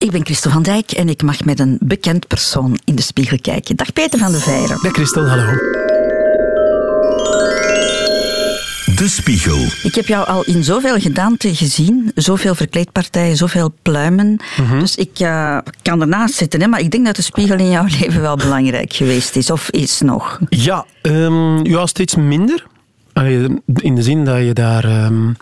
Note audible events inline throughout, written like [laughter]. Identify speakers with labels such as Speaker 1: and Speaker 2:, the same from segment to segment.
Speaker 1: Ik ben Christel van Dijk en ik mag met een bekend persoon in de spiegel kijken. Dag Peter van de Veijren.
Speaker 2: Dag Christel, hallo.
Speaker 3: De Spiegel.
Speaker 1: Ik heb jou al in zoveel gedaanten gezien, zoveel verkleedpartijen, zoveel pluimen. Dus ik uh, kan ernaast zitten, hè, maar ik denk dat de spiegel in jouw [laughs] leven wel belangrijk geweest is, of is nog.
Speaker 2: Ja, um, ja steeds minder. In de zin dat je daar um,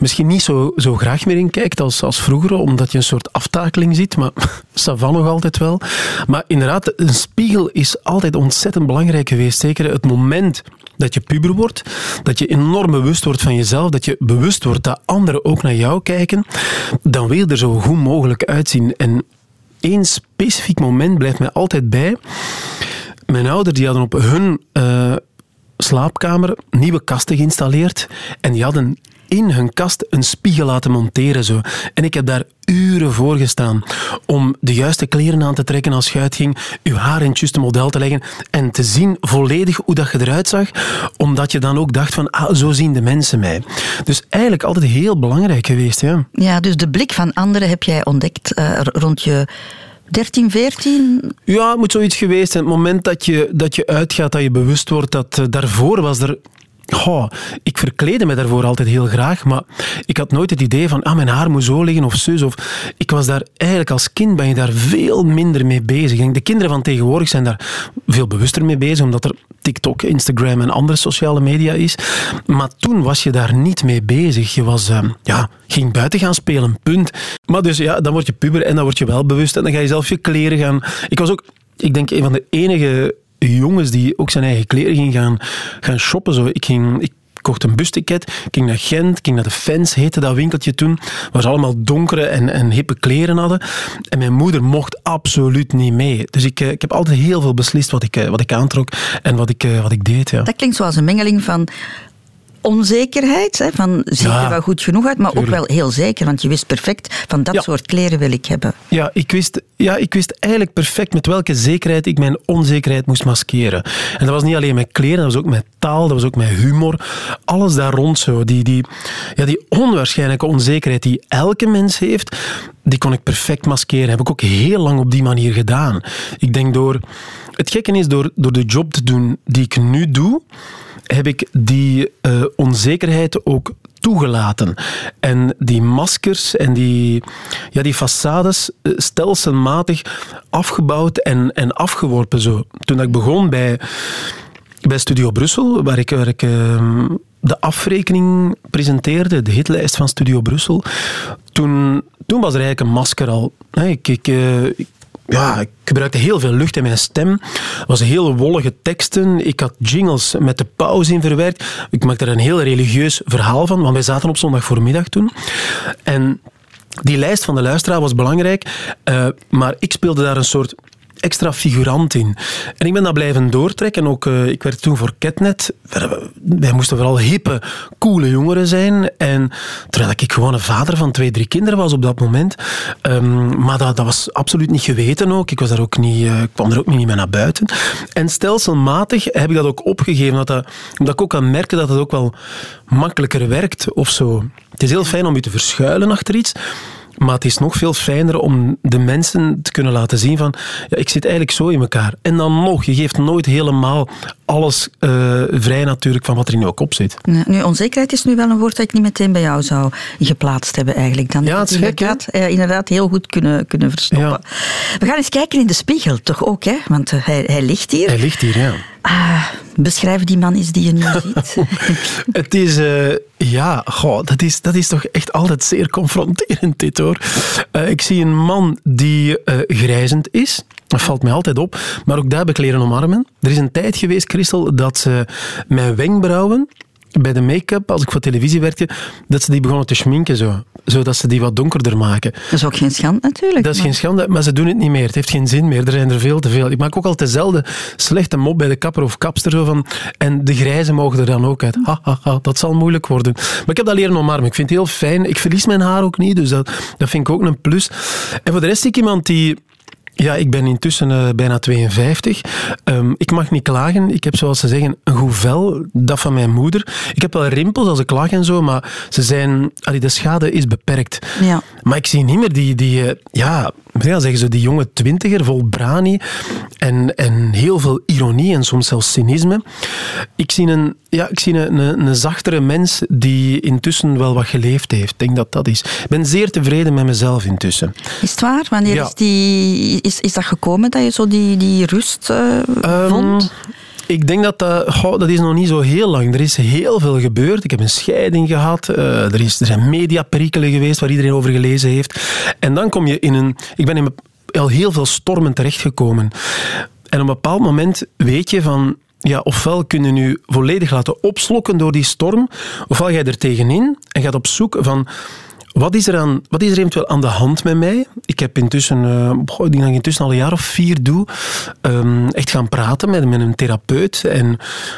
Speaker 2: misschien niet zo, zo graag meer in kijkt als, als vroeger, omdat je een soort aftakeling ziet, maar [laughs] savan nog altijd wel. Maar inderdaad, een spiegel is altijd ontzettend belangrijk geweest. Zeker het moment dat je puber wordt, dat je enorm bewust wordt van jezelf, dat je bewust wordt dat anderen ook naar jou kijken, dan wil je er zo goed mogelijk uitzien. En één specifiek moment blijft mij altijd bij. Mijn ouders die hadden op hun uh, slaapkamer nieuwe kasten geïnstalleerd en die hadden in hun kast een spiegel laten monteren. Zo. En ik heb daar uren voor gestaan om de juiste kleren aan te trekken als je uitging, je haar in het juiste model te leggen en te zien volledig hoe dat je eruit zag, omdat je dan ook dacht van, ah, zo zien de mensen mij. Dus eigenlijk altijd heel belangrijk geweest. Ja,
Speaker 1: ja dus de blik van anderen heb jij ontdekt uh, rond je 13, 14?
Speaker 2: Ja, het moet zoiets geweest zijn. Het moment dat je, dat je uitgaat, dat je bewust wordt dat uh, daarvoor was er Oh, ik verkleedde me daarvoor altijd heel graag, maar ik had nooit het idee van ah, mijn haar moet zo liggen of zus. Of, ik was daar eigenlijk als kind ben je daar veel minder mee bezig. De kinderen van tegenwoordig zijn daar veel bewuster mee bezig, omdat er TikTok, Instagram en andere sociale media is. Maar toen was je daar niet mee bezig. Je was, uh, ja, ging buiten gaan spelen, punt. Maar dus ja, dan word je puber en dan word je wel bewust en dan ga je zelf je kleren gaan. Ik was ook, ik denk, een van de enige jongens die ook zijn eigen kleren ging gaan, gaan shoppen. Zo. Ik, ging, ik kocht een busticket, ik ging naar Gent, ik ging naar de Fans, heette dat winkeltje toen, waar ze allemaal donkere en, en hippe kleren hadden. En mijn moeder mocht absoluut niet mee. Dus ik, eh, ik heb altijd heel veel beslist wat ik, eh, wat ik aantrok en wat ik, eh, wat ik deed. Ja.
Speaker 1: Dat klinkt zoals een mengeling van onzekerheid. Hè, van ziet er wel goed genoeg uit, maar ook wel heel zeker. Want je wist perfect, van dat soort kleren wil ik hebben.
Speaker 2: Ja ik, wist, ja, ik wist eigenlijk perfect met welke zekerheid ik mijn onzekerheid moest maskeren. En dat was niet alleen met kleren, dat was ook met taal, dat was ook met humor. Alles daar rond zo. Die, die, ja, die onwaarschijnlijke onzekerheid die elke mens heeft, die kon ik perfect maskeren. Heb ik ook heel lang op die manier gedaan. Ik denk door... Het gekke is, door, door de job te doen die ik nu doe, heb ik die uh, onzekerheid ook toegelaten. En die maskers en die, ja, die façades eh, stelselmatig afgebouwd en, en afgeworpen. Zo. Toen ik begon bij, bij Studio Brussel, waar ik, waar ik uh, de afrekening presenteerde, de hitlijst van Studio Brussel, toen, toen was er eigenlijk een masker al. Ik, ik, ik ja, ik gebruikte heel veel lucht in mijn stem. Het was heel wollige teksten. Ik had jingles met de pauze in verwerkt. Ik maakte er een heel religieus verhaal van, want wij zaten op zondag voormiddag toen. En die lijst van de luisteraar was belangrijk, uh, maar ik speelde daar een soort extra figurant in. En ik ben dat blijven doortrekken. Ook, uh, ik werd toen voor Ketnet. Wij moesten vooral hippe, coole jongeren zijn. En terwijl ik gewoon een vader van twee, drie kinderen was op dat moment. Um, maar dat, dat was absoluut niet geweten ook. Ik was daar ook niet, uh, kwam er ook niet mee naar buiten. En stelselmatig heb ik dat ook opgegeven. Dat dat, omdat ik ook kan merken dat het ook wel makkelijker werkt of zo. Het is heel fijn om je te verschuilen achter iets. Maar het is nog veel fijner om de mensen te kunnen laten zien van ja, ik zit eigenlijk zo in elkaar. En dan nog, je geeft nooit helemaal alles uh, vrij natuurlijk van wat er in jouw kop zit.
Speaker 1: Nu, onzekerheid is nu wel een woord dat ik niet meteen bij jou zou geplaatst hebben eigenlijk. Dan
Speaker 2: ja, het is gek,
Speaker 1: inderdaad, uh, inderdaad heel goed kunnen, kunnen verstoppen. Ja. We gaan eens kijken in de spiegel, toch ook, hè? Want uh, hij, hij ligt hier.
Speaker 2: Hij ligt hier, ja.
Speaker 1: Ah, beschrijf die man eens die je nu [laughs] ziet.
Speaker 2: het is, uh, ja, goh, dat, is, dat is toch echt altijd zeer confronterend, dit hoor. Uh, ik zie een man die uh, grijzend is. Dat valt mij altijd op. Maar ook daar heb ik leren omarmen. Er is een tijd geweest, Christel, dat ze mijn wenkbrauwen bij de make-up, als ik voor televisie werkte, dat ze die begonnen te schminken, zo, zodat ze die wat donkerder maken.
Speaker 1: Dat is ook geen schande natuurlijk.
Speaker 2: Dat is geen schande, maar ze doen het niet meer. Het heeft geen zin meer. Er zijn er veel te veel. Ik maak ook altijd dezelfde slechte mop bij de kapper of kapster. Zo van, en de grijze mogen er dan ook uit. Ha, ha, ha, dat zal moeilijk worden. Maar ik heb dat leren omarmen. Ik vind het heel fijn. Ik verlies mijn haar ook niet, dus dat, dat vind ik ook een plus. En voor de rest zie ik iemand die Ja, ik ben intussen uh, bijna 52. Um, ik mag niet klagen. Ik heb, zoals ze zeggen, een goed vel. Dat van mijn moeder. Ik heb wel rimpels als ik lach en zo, maar ze zijn, allee, de schade is beperkt.
Speaker 1: Ja.
Speaker 2: Maar ik zie niet meer die, die uh, ja, ja, zeggen ze, die jonge twintiger vol brani en, en heel veel ironie en soms zelfs cynisme. Ik zie een, ja, ik zie een, een, een zachtere mens die intussen wel wat geleefd heeft. Ik denk dat dat is. Ik ben zeer tevreden met mezelf intussen.
Speaker 1: Is het waar? Wanneer ja. is, die, is, is dat gekomen dat je zo die, die rust uh, um, vond?
Speaker 2: Ik denk dat dat, goh, dat is nog niet zo heel lang. Er is heel veel gebeurd. Ik heb een scheiding gehad. Uh, er, is, er zijn mediaperikelen geweest waar iedereen over gelezen heeft. En dan kom je in een... Ik ben in al heel veel stormen terechtgekomen. En op een bepaald moment weet je van... Ja, ofwel kun je nu volledig laten opslokken door die storm, ofwel ga je er tegenin en gaat op zoek van wat is, er aan, wat is er eventueel aan de hand met mij? Ik heb intussen, uh, ik denk dat ik intussen al een jaar of vier doe, um, echt gaan praten met, met een therapeut. En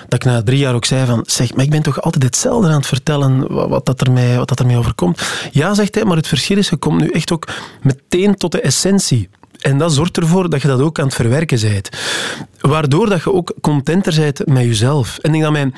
Speaker 2: dat ik na drie jaar ook zei van, zeg, maar ik ben toch altijd hetzelfde aan het vertellen wat, wat, dat, er mij, wat dat er mij overkomt. Ja, zegt hij, maar het verschil is, je komt nu echt ook meteen tot de essentie. En dat zorgt ervoor dat je dat ook aan het verwerken bent. Waardoor dat je ook contenter bent met jezelf. En ik denk dat mijn,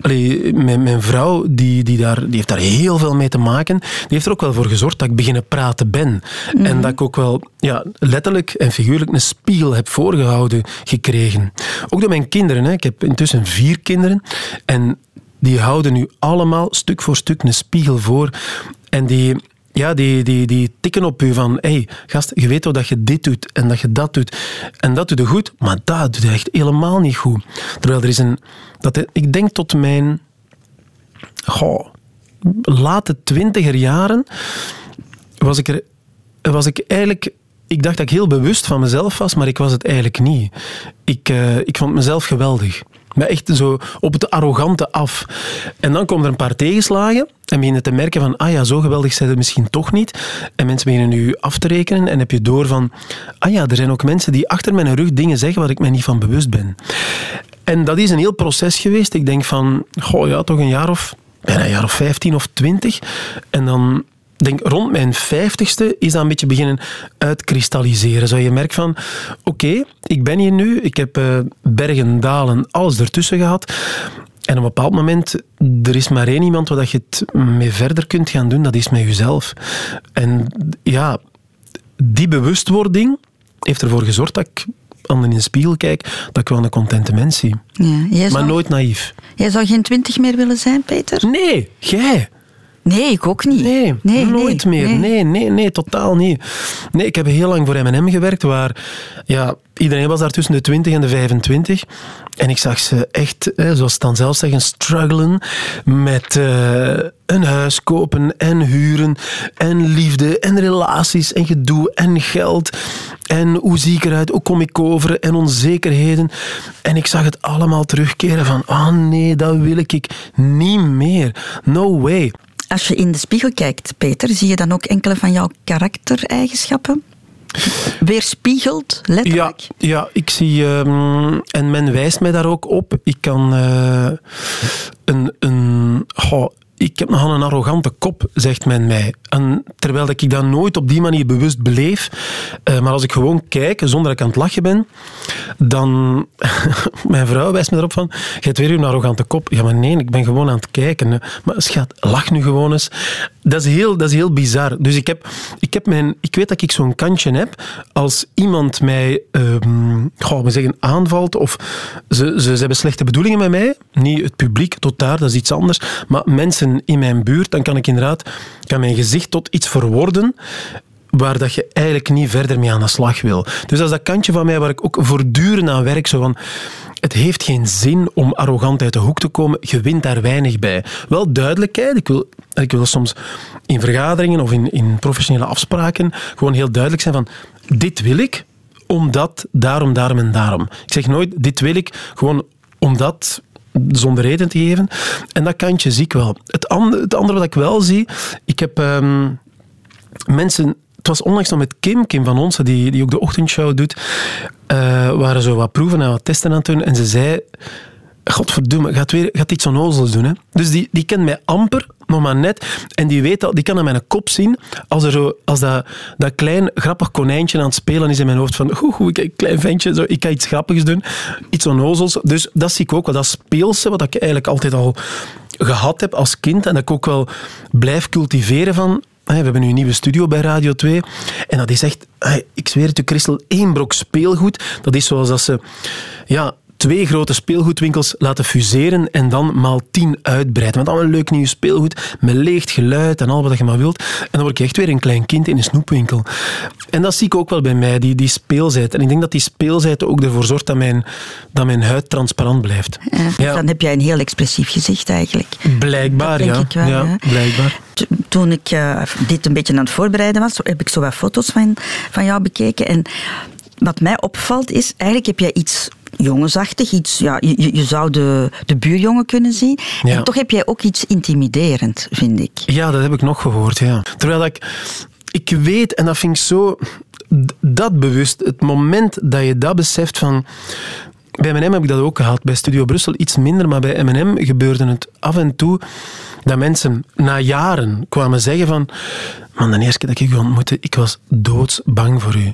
Speaker 2: allee, mijn, mijn, vrouw, die, die, daar, die heeft daar heel veel mee te maken, die heeft er ook wel voor gezorgd dat ik beginnen praten ben. Mm. En dat ik ook wel ja, letterlijk en figuurlijk een spiegel heb voorgehouden gekregen. Ook door mijn kinderen. Hè. Ik heb intussen vier kinderen. En die houden nu allemaal stuk voor stuk een spiegel voor. En die ja, die, die, die tikken op u van, hey, gast, je weet wel dat je dit doet en dat je dat doet. En dat doe je goed, maar dat doe je echt helemaal niet goed. Terwijl er is een... Dat, ik denk tot mijn... Goh, late twintiger jaren was ik er... Was ik eigenlijk ik dacht dat ik heel bewust van mezelf was, maar ik was het eigenlijk niet. Ik, uh, ik vond mezelf geweldig. Maar echt zo op het arrogante af. En dan komen er een paar tegenslagen en beginnen te merken van, ah ja, zo geweldig zijn ze misschien toch niet. En mensen beginnen nu af te rekenen en heb je door van, ah ja, er zijn ook mensen die achter mijn rug dingen zeggen waar ik mij niet van bewust ben. En dat is een heel proces geweest. Ik denk van, goh ja, toch een jaar of, bijna een jaar of 15 of 20. En dan denk rond mijn vijftigste is dat een beetje beginnen uitkristalliseren. Zo je merkt van, oké, ik ben hier nu, ik heb uh, bergen, dalen, alles ertussen gehad. En op een bepaald moment, er is maar één iemand waar je het mee verder kunt gaan doen, dat is met jezelf. En ja, die bewustwording heeft ervoor gezorgd dat ik aan in de spiegel kijk, dat ik wel een contente mens zie. Ja, maar nooit naïef.
Speaker 1: Jij zou geen twintig meer willen zijn, Peter?
Speaker 2: Nee, jij.
Speaker 1: Nee, ik ook niet.
Speaker 2: Nee, nee nooit meer. Nee. nee. nee, totaal niet. Nee, ik heb heel lang voor M&M gewerkt, waar ja, iedereen was daar tussen de 20 en de 25. En ik zag ze echt, zoals ze dan zelf zeggen, struggelen met uh, een huis kopen en huren en liefde en relaties en gedoe en geld. En hoe zie ik eruit, hoe kom ik over en onzekerheden. En ik zag het allemaal terugkeren van, ah oh nee, dat wil ik niet meer. No way.
Speaker 1: Als je in de spiegel kijkt, Peter, zie je dan ook enkele van jouw karaktereigenschappen? Weerspiegeld, letterlijk?
Speaker 2: Ja, ja ik zie, um, en men wijst mij daar ook op. Ik kan uh, een, een ik heb nogal een arrogante kop, zegt men mij. En terwijl ik dat nooit op die manier bewust beleef. Uh, maar als ik gewoon kijk, zonder dat ik aan het lachen ben, dan... [laughs] Mijn vrouw wijst me erop van, je weer een arrogante kop. Ja, maar nee, ik ben gewoon aan het kijken. Maar schat, lach nu gewoon eens. Dat is heel, dat is heel bizar. Dus ik, heb, ik, heb mijn, ik weet dat ik zo'n kantje heb. Als iemand mij um, we zeggen, aanvalt of ze, ze, ze hebben slechte bedoelingen met mij, niet het publiek tot daar, dat is iets anders, maar mensen in mijn buurt, dan kan ik inderdaad kan mijn gezicht tot iets verworden waar dat je eigenlijk niet verder mee aan de slag wil. Dus dat is dat kantje van mij waar ik ook voortdurend aan werk. Zo van, het heeft geen zin om arrogant uit de hoek te komen. Je wint daar weinig bij. Wel duidelijkheid. Ik wil, ik wil soms in vergaderingen of in, in professionele afspraken gewoon heel duidelijk zijn van dit wil ik, omdat, daarom, daarom en daarom. Ik zeg nooit dit wil ik, gewoon omdat zonder reden te geven. En dat kantje zie ik wel. Het, andere, het andere wat ik wel zie, ik heb ehm, mensen het was onlangs nog met Kim, Kim van Onsen, die, die ook de ochtendshow doet, uh, waren zo wat proeven en wat testen aan het doen. En ze zei, godverdomme, gaat, weer, gaat iets onnozels doen. Hè? Dus die, die kent mij amper, nog maar net. En die weet dat, die kan aan mijn kop zien als, er zo, als dat, dat klein grappig konijntje aan het spelen is in mijn hoofd. Van, hoe, ik, klein ventje, zo, ik ga iets grappigs doen. Iets onnozels. Dus dat zie ik ook wel. Dat speelse, wat ik eigenlijk altijd al gehad heb als kind. En dat ik ook wel blijf cultiveren van we hebben nu een nieuwe studio bij Radio 2. En dat is echt, ik zweer het u, Christel, één brok speelgoed. Dat is zoals dat ze ja, twee grote speelgoedwinkels laten fuseren en dan maal tien uitbreiden. Met allemaal leuk nieuw speelgoed, met leeg geluid en al wat je maar wilt. En dan word ik echt weer een klein kind in een snoepwinkel. En dat zie ik ook wel bij mij, die, die speelzijd. En ik denk dat die speelzijd ook ervoor zorgt dat mijn, dat mijn huid transparant blijft.
Speaker 1: Ja, Dan heb jij een heel expressief gezicht eigenlijk.
Speaker 2: Blijkbaar, ja.
Speaker 1: Wel,
Speaker 2: ja. Blijkbaar.
Speaker 1: Toen ik uh, dit een beetje aan het voorbereiden was, heb ik zo wat foto's van, van jou bekeken. En wat mij opvalt is, eigenlijk heb jij iets jongensachtig, iets, ja, je, je zou de, de buurjongen kunnen zien. En toch heb jij ook iets intimiderend, vind ik.
Speaker 2: Ja, dat heb ik nog gehoord, ja. Terwijl ik, ik weet, en dat vind ik zo, dat bewust, het moment dat je dat beseft van, bij M&M heb ik dat ook gehad, bij Studio Brussel iets minder, maar bij M&M gebeurde het af en toe dat mensen na jaren kwamen zeggen van man, de eerste keer dat ik u ontmoette, ik was doodsbang voor u.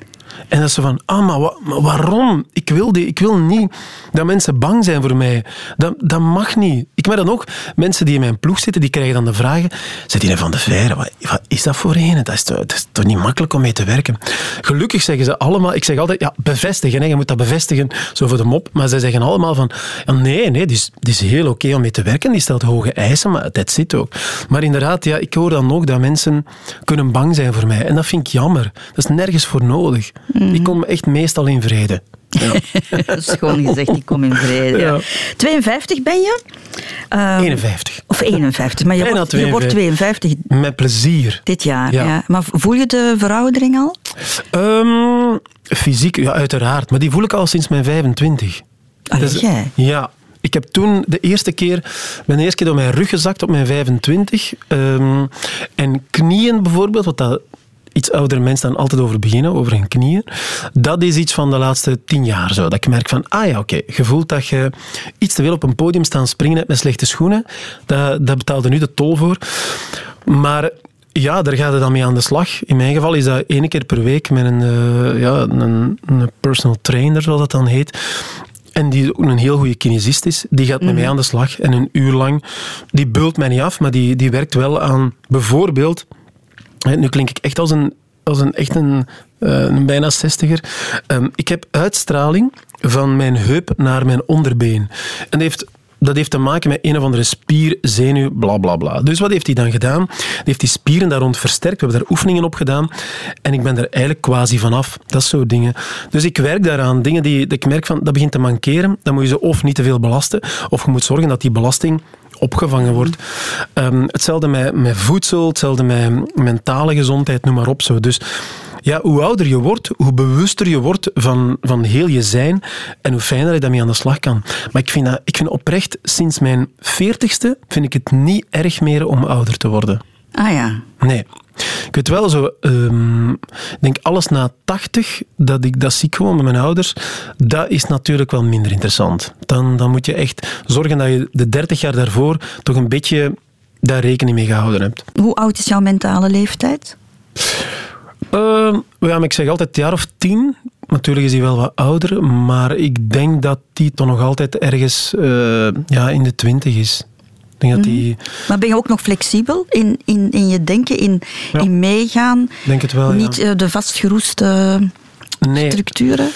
Speaker 2: En dat ze van, ah, maar, waarom? Ik wil, die, ik wil niet dat mensen bang zijn voor mij. Dat, dat mag niet. Ik merk dan ook, mensen die in mijn ploeg zitten, die krijgen dan de vragen, zit hier van de Veire, wat, is dat voor een? Dat is, toch, niet makkelijk om mee te werken? Gelukkig zeggen ze allemaal, ik zeg altijd, ja, bevestigen, hè, je moet dat bevestigen, zo voor de mop, maar zij zeggen allemaal van, ja, nee, nee, die is, is heel oké om mee te werken, die stelt hoge eisen, maar dat zit ook. Maar inderdaad, ja, ik hoor dan ook dat mensen kunnen bang zijn voor mij. En dat vind ik jammer. Dat is nergens voor nodig. Mm. Ik kom echt meestal in vrede.
Speaker 1: Ja. [laughs] Schoon gezegd, ik kom in vrede. Ja. 52 ben je?
Speaker 2: Um, ehm, 51.
Speaker 1: Of 51, maar je, wordt, je wordt 52.
Speaker 2: Met plezier.
Speaker 1: Dit jaar, ja. Maar voel je de veroudering al?
Speaker 2: Um, fysiek, ja, uiteraard. Maar die voel ik al sinds mijn 25.
Speaker 1: Ah, dus, jij?
Speaker 2: Ja, ik heb toen de eerste keer, ben de eerste keer door mijn rug gezakt op mijn 25. Um, ehm, en knieën bijvoorbeeld, wat dat iets oudere mensen dan altijd over beginnen, over hun knieën. Dat is iets van de laatste tien jaar zo. Dat ik merk van, ah ja, oké, okay, je voelt dat je iets te veel op een podium staan springen hebt met slechte schoenen. Dat, dat betaalde nu de tol voor. Maar ja, daar gaat het dan mee aan de slag. In mijn geval is dat één keer per week met een, uh, ja, een, een personal trainer, zoals dat dan heet. En die ook een heel goede kinesist is. Die gaat met mij mhm. aan de slag. En een uur lang, die bult mij niet af, maar die, die werkt wel aan bijvoorbeeld nu klink ik echt als een, als een, echt een, uh, een bijna zestiger. Um, ik heb uitstraling van mijn heup naar mijn onderbeen. En dat heeft dat heeft te maken met een of andere spier, zenuw, bla bla bla. Dus wat heeft hij dan gedaan? Hij heeft die spieren daar rond versterkt. We hebben daar oefeningen op gedaan. En ik ben er eigenlijk quasi vanaf. Dat soort dingen. Dus ik werk daaraan. Dingen die, die ik merk van, dat begint te mankeren. Dan moet je ze of niet te veel belasten, of je moet zorgen dat die belasting opgevangen wordt. Um, hetzelfde met, met voedsel, hetzelfde met mentale gezondheid, noem maar op. Zo. Dus ja, hoe ouder je wordt, hoe bewuster je wordt van, van heel je zijn en hoe fijner je daarmee aan de slag kan. Maar ik vind, dat, ik vind oprecht, sinds mijn veertigste, vind ik het niet erg meer om ouder te worden.
Speaker 1: Ah ja.
Speaker 2: Nee. Ik weet wel zo, um, ik denk alles na 80, dat ik dat zie gewoon met mijn ouders, dat is natuurlijk wel minder interessant. Dan, dan moet je echt zorgen dat je de 30 jaar daarvoor toch een beetje daar rekening mee gehouden hebt.
Speaker 1: Hoe oud is jouw mentale leeftijd?
Speaker 2: Uh, ja, ik zeg altijd jaar of tien. Natuurlijk is hij wel wat ouder, maar ik denk dat hij toch nog altijd ergens uh, ja, in de twintig is. Denk dat die...
Speaker 1: Mhm. Maar ben je ook nog flexibel in, in, in je denken, in, in meegaan?
Speaker 2: Denk het wel,
Speaker 1: Niet
Speaker 2: ja.
Speaker 1: de vastgeroeste nee. structuren?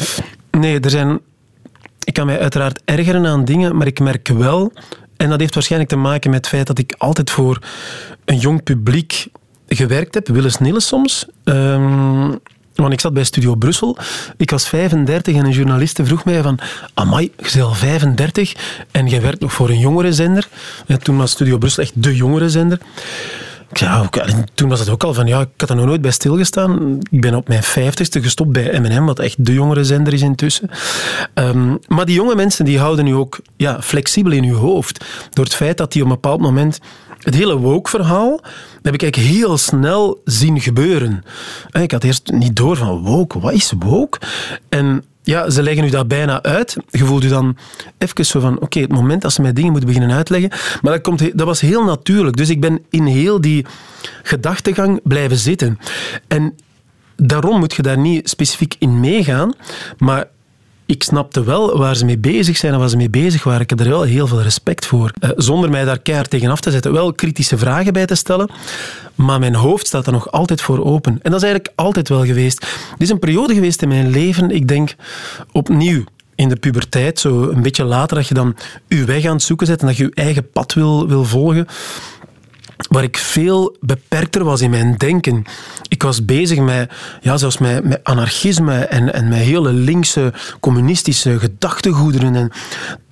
Speaker 2: Nee, er zijn... Ik kan mij uiteraard ergeren aan dingen, maar ik merk wel... En dat heeft waarschijnlijk te maken met het feit dat ik altijd voor een jong publiek gewerkt heb, Willis Nille soms. Um, want ik zat bij Studio Brussel. Ik was 35 en een journaliste vroeg mij van... Amai, je bent al 35 en je werkt nog voor een jongerenzender. En toen was Studio Brussel echt de jongerenzender. Ja, toen was het ook al van, ja, ik had er nog nooit bij stilgestaan. Ik ben op mijn vijftigste gestopt bij M&M, wat echt de jongerenzender is intussen. Um, maar die jonge mensen die houden nu ook ja, flexibel in hun hoofd. Door het feit dat die op een bepaald moment het hele woke-verhaal heb ik eigenlijk heel snel zien gebeuren. Ik had eerst niet door van woke, wat is woke? En ja, ze leggen u dat bijna uit. Je voelt je dan even zo van, oké, het moment dat ze mij dingen moeten beginnen uitleggen. Maar dat, komt, dat was heel natuurlijk. Dus ik ben in heel die gedachtegang blijven zitten. En daarom moet je daar niet specifiek in meegaan. Maar ik snapte wel waar ze mee bezig zijn en waar ze mee bezig waren. Ik heb er wel heel veel respect voor. Uh, zonder mij daar keihard tegenaf te zetten. Wel kritische vragen bij te stellen. Maar mijn hoofd staat er nog altijd voor open. En dat is eigenlijk altijd wel geweest. Het is een periode geweest in mijn leven, ik denk opnieuw in de puberteit, zo een beetje later, dat je dan je weg aan het zoeken zet en dat je je eigen pad wil, wil volgen waar ik veel beperkter was in mijn denken. Ik was bezig met, ja, zelfs met, met anarchisme en, en met hele linkse communistische gedachtegoederen. En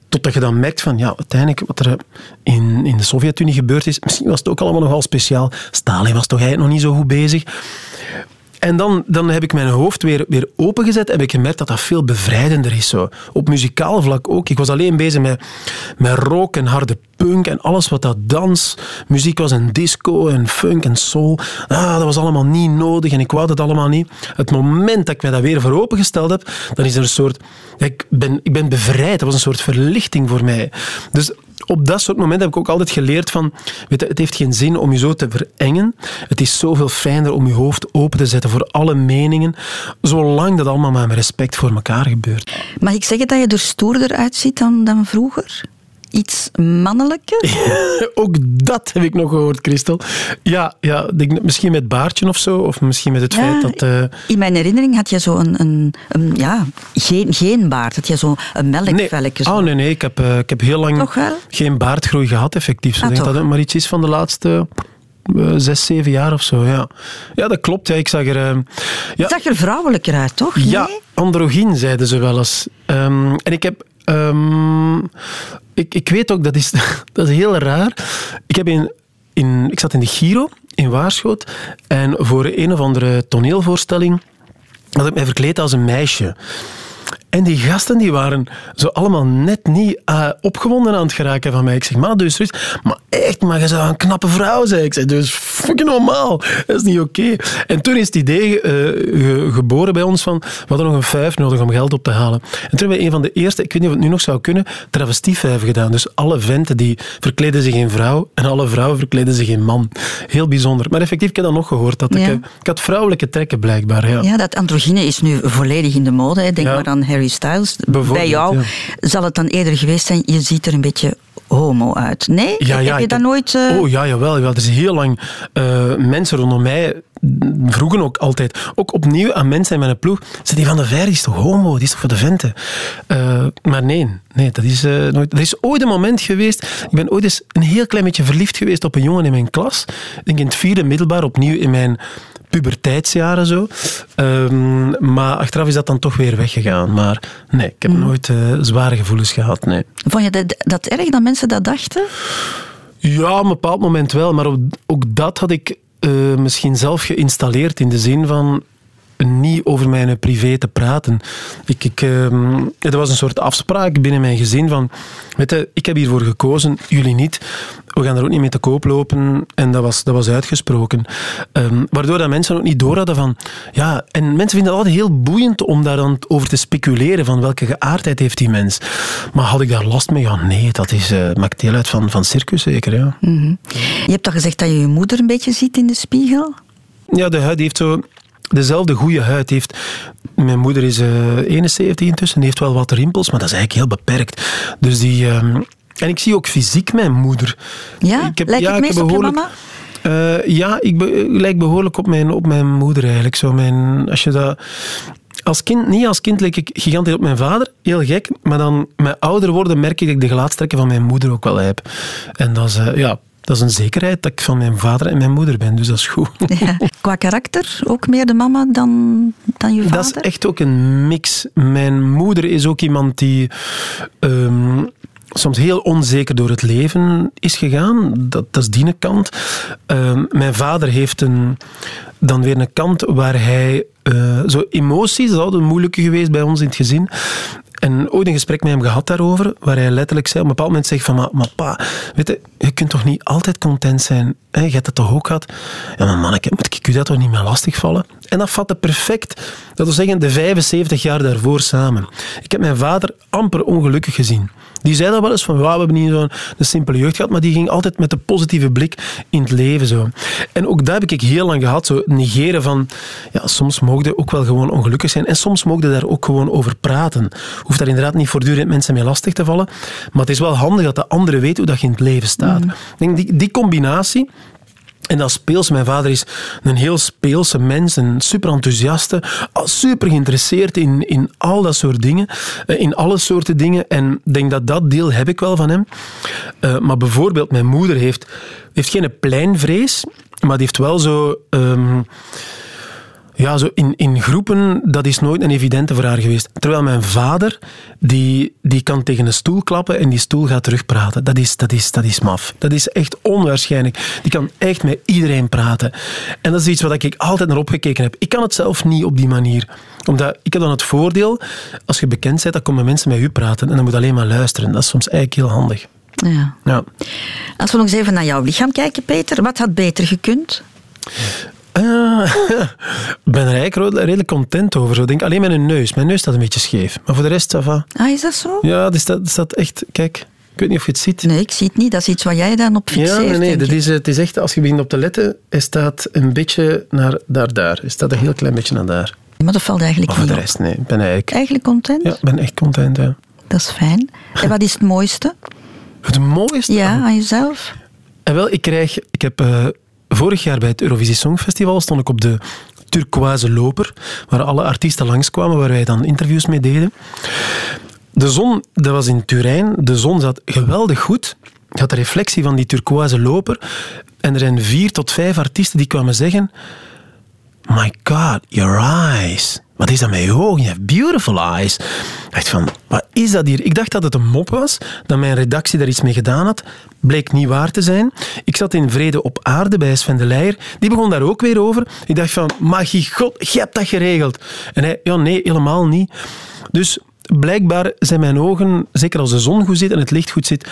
Speaker 2: totdat je dan merkt van, ja, uiteindelijk wat er in, in de Sovjet-Unie gebeurd is, misschien was het ook allemaal nogal speciaal. Stalin was toch eigenlijk nog niet zo goed bezig. En dan, dan heb ik mijn hoofd weer, weer opengezet en heb ik gemerkt dat dat veel bevrijdender is. Zo. Op muzikaal vlak ook. Ik was alleen bezig met, met rock en harde punk en alles wat dat dans, muziek was en disco en funk en soul. Ah, dat was allemaal niet nodig en ik wou dat allemaal niet. Het moment dat ik mij dat weer voor opengesteld heb, dan is er een soort... Ik ben, ik ben bevrijd. Dat was een soort verlichting voor mij. Dus op dat soort momenten heb ik ook altijd geleerd van, weet je, het heeft geen zin om je zo te verengen. Het is zoveel fijner om je hoofd open te zetten voor alle meningen, zolang dat allemaal met respect voor elkaar gebeurt.
Speaker 1: Mag ik zeggen dat je er stoerder uitziet dan, dan vroeger? Iets mannelijker? [laughs]
Speaker 2: ook dat heb ik nog gehoord, Christel. Ja, ja misschien met baardje of zo, of misschien met het feit dat... Uh...
Speaker 1: In mijn herinnering had je zo een, een, een, ja, geen, geen baard. Had je zo een melkvelletje.
Speaker 2: Nee. Oh nee, nee, ik heb, uh, ik heb heel lang geen baardgroei gehad, effectief. Zo ah, denk dat het maar iets is van de laatste... Uh, zes, zeven jaar of zo, ja. Ja, dat klopt. Ja. Ik zag er... Uh,
Speaker 1: ja. zag er vrouwelijker uit, toch?
Speaker 2: Ja, androgyn zeiden ze wel eens. Um, en ik heb Um, ik, ik weet ook, dat is, [laughs] dat is heel raar. Ik, heb in, in, ik zat in de Giro in Waarschoot en voor een of andere toneelvoorstelling had ik mij verkleed als een meisje. En die gasten die waren zo allemaal net niet uh, opgewonden aan het geraken van mij. Ik zeg, maar dus Maar echt, maar je zou een knappe vrouw zijn. Ik zeg, dus fucking normaal. Dat is niet oké. En toen is het idee uh, geboren bij ons van, we hadden nog een vijf nodig om geld op te halen. En toen hebben we een van de eerste, ik weet niet of het nu nog zou kunnen, travestievijven gedaan. Dus alle venten die verkleden zich in vrouw en alle vrouwen verkleden zich in man. Heel bijzonder. Maar effectief, ik heb dat nog gehoord. Dat ik, ik had vrouwelijke trekken blijkbaar. Ja.
Speaker 1: ja, dat androgyne is nu volledig in de mode. Hè. Denk maar aan Harry Styles. Bij jou zal het dan eerder geweest zijn, je ziet er een beetje homo uit. Nee? Ja, ja, heb je dat nooit...
Speaker 2: Uh... Oh ja, jawel, jawel. Er is heel lang uh, mensen rondom mij vroegen ook altijd, ook opnieuw aan mensen in mijn ploeg, ze die van de Ver is toch homo, die is toch voor de venten? Uh, maar nee, nee dat is, nooit. Er is ooit een moment geweest, ik ben ooit eens een heel klein beetje verliefd geweest op een jongen in mijn klas. Ik denk in het vierde middelbaar, opnieuw in mijn puberteitsjaren zo. Um, maar achteraf is dat dan toch weer weggegaan. Maar nee, ik heb mm. nooit uh, zware gevoelens gehad. Nee.
Speaker 1: Vond je dat, dat erg dat mensen dat dachten?
Speaker 2: Ja, op een bepaald moment wel. Maar ook, ook dat had ik uh, misschien zelf geïnstalleerd in de zin van niet over mijn privé te praten. Ik, ik, uh, er was een soort afspraak binnen mijn gezin van, weet je, ik heb hiervoor gekozen, jullie niet. We gaan er ook niet mee te koop lopen. En dat was, dat was uitgesproken. Um, waardoor dat mensen ook niet door hadden van... Ja, en mensen vinden het altijd heel boeiend om daar dan over te speculeren van welke geaardheid heeft die mens. Maar had ik daar last mee? Ja, nee, dat is, uh, maakt deel uit van, van circus zeker, ja. Mm
Speaker 1: -hmm. Je hebt toch gezegd dat je je moeder een beetje ziet in de spiegel?
Speaker 2: Ja, de huid heeft zo dezelfde goede huid heeft. Mijn moeder is uh, eh, 71 intussen, heeft wel wat rimpels, maar dat is eigenlijk heel beperkt. Dus die... Uh, en ik zie ook fysiek mijn moeder.
Speaker 1: Ja? Ik heb, Lijkt ja, het meest op je mama?
Speaker 2: Uh, ja, ik, be, lijk behoorlijk op mijn, op mijn moeder eigenlijk. Zo mijn, als je dat... Als kind, niet als kind leek ik gigantisch op mijn vader, heel gek. Maar dan met ouder worden merk ik dat ik de gelaatstrekken van mijn moeder ook wel heb. En dat is, uh, ja, dat is een zekerheid dat ik van mijn vader en mijn moeder ben, dus dat is goed. [laughs] Ja.
Speaker 1: Qua karakter ook meer de mama dan, dan je vader?
Speaker 2: Dat is echt ook een mix. Mijn moeder is ook iemand die um, soms heel onzeker door het leven is gegaan. Dat, dat is die kant. Um, mijn vader heeft een, dan weer een kant waar hij... Uh, zo emoties, dat is moeilijke geweest bij ons in het gezin. En ooit een gesprek met hem gehad daarover, waar hij letterlijk zei, op een bepaald moment zegt van, maar, pa, weet je, je kunt toch niet altijd content zijn? Hè? Je hebt het toch ook gehad? Ja, maar manneke, moet ik u dat toch niet meer lastigvallen? En dat vatte perfect, dat wil zeggen, de 75 jaar daarvoor samen. Ik heb mijn vader amper ongelukkig gezien. Die zei dat wel eens van, we hebben niet zo'n simpele jeugd gehad, maar die ging altijd met een positieve blik in het leven. Zo. En ook dat heb ik heel lang gehad, zo negeren van, ja, soms mogen ook wel gewoon ongelukkig zijn en soms mogen daar ook gewoon over praten. Hoeft daar inderdaad niet voortdurend mensen mee lastig te vallen, maar het is wel handig dat de andere weet hoe dat je in het leven staat. Ik denk, die, die combinatie, en dat speels, mijn vader is een heel speelse mens, een super enthousiaste, super geïnteresseerd in, in al dat soort dingen, eh, in alle soorten dingen. En ik denk dat dat deel heb ik wel van hem. Uh, maar bijvoorbeeld, mijn moeder heeft, heeft geen pleinvrees, maar die heeft wel zo... Um, ja, zo in, in groepen, dat is nooit een evidente voor haar geweest. Terwijl mijn vader, die, die kan tegen een stoel klappen en die stoel gaat terugpraten. Dat is, dat, is, dat is maf. Dat is echt onwaarschijnlijk. Die kan echt met iedereen praten. En dat is iets wat ik altijd naar opgekeken heb. Ik kan het zelf niet op die manier. Omdat ik heb dan het voordeel, als je bekend bent, dan komen mensen met u praten en dan moet je alleen maar luisteren. Dat is soms eigenlijk heel handig.
Speaker 1: Ja.
Speaker 2: ja.
Speaker 1: Als we nog eens even naar jouw lichaam kijken, Peter. Wat had beter gekund?
Speaker 2: Ik [laughs] ben er eigenlijk redelijk content over. Ik denk alleen mijn neus. Mijn neus staat een beetje scheef. Maar voor de rest, ça va.
Speaker 1: Ah, is dat zo?
Speaker 2: Ja, dat staat, staat echt... Kijk, ik weet niet of je het ziet.
Speaker 1: Nee, ik zie het niet. Dat is iets wat jij dan op fixeert.
Speaker 2: Ja, nee, nee. Dat is, het is echt, als je begint op te letten, hij staat een beetje naar daar, daar. Hij staat een heel klein beetje naar daar.
Speaker 1: Maar dat valt eigenlijk
Speaker 2: maar
Speaker 1: niet
Speaker 2: voor de rest, nee. Ik ben eigenlijk...
Speaker 1: Eigenlijk content?
Speaker 2: Ja, ik ben echt content, ja.
Speaker 1: Dat is fijn. En wat is het mooiste?
Speaker 2: Het mooiste?
Speaker 1: Ja, aan jezelf?
Speaker 2: En wel, ik krijg... Ik heb... Uh, Vorig jaar bij het Eurovisie Songfestival stond ik op de turquoise loper, waar alle artiesten langskwamen, waar wij dan interviews mee deden. De zon, dat was in Turijn, de zon zat geweldig goed. Je had de reflectie van die turquoise loper. En er zijn vier tot vijf artiesten die kwamen zeggen... My God, your eyes. Wat is dat met je ogen? Je hebt beautiful eyes. Ik dacht van, wat is dat hier? Ik dacht dat het een mop was, dat mijn redactie daar iets mee gedaan had. Bleek niet waar te zijn. Ik zat in Vrede op Aarde bij Sven de Leijer. Die begon daar ook weer over. Ik dacht van, magie god, je hebt dat geregeld. En hij, ja nee, helemaal niet. Dus blijkbaar zijn mijn ogen, zeker als de zon goed zit en het licht goed zit,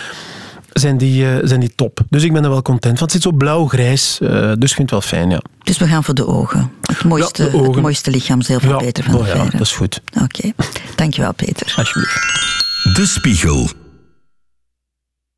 Speaker 2: zijn die, uh, zijn die top. Dus ik ben er wel content van. Het zit zo blauw-grijs, uh, dus ik vind het wel fijn, ja.
Speaker 1: Dus we gaan voor de ogen. Het mooiste, ja, ogen. Het mooiste lichaamsdeel van
Speaker 2: ja,
Speaker 1: Peter van
Speaker 2: oh,
Speaker 1: der
Speaker 2: Ja, dat is goed.
Speaker 1: Oké. Okay. Dankjewel, Peter.
Speaker 2: Alsjeblieft.
Speaker 3: De Spiegel.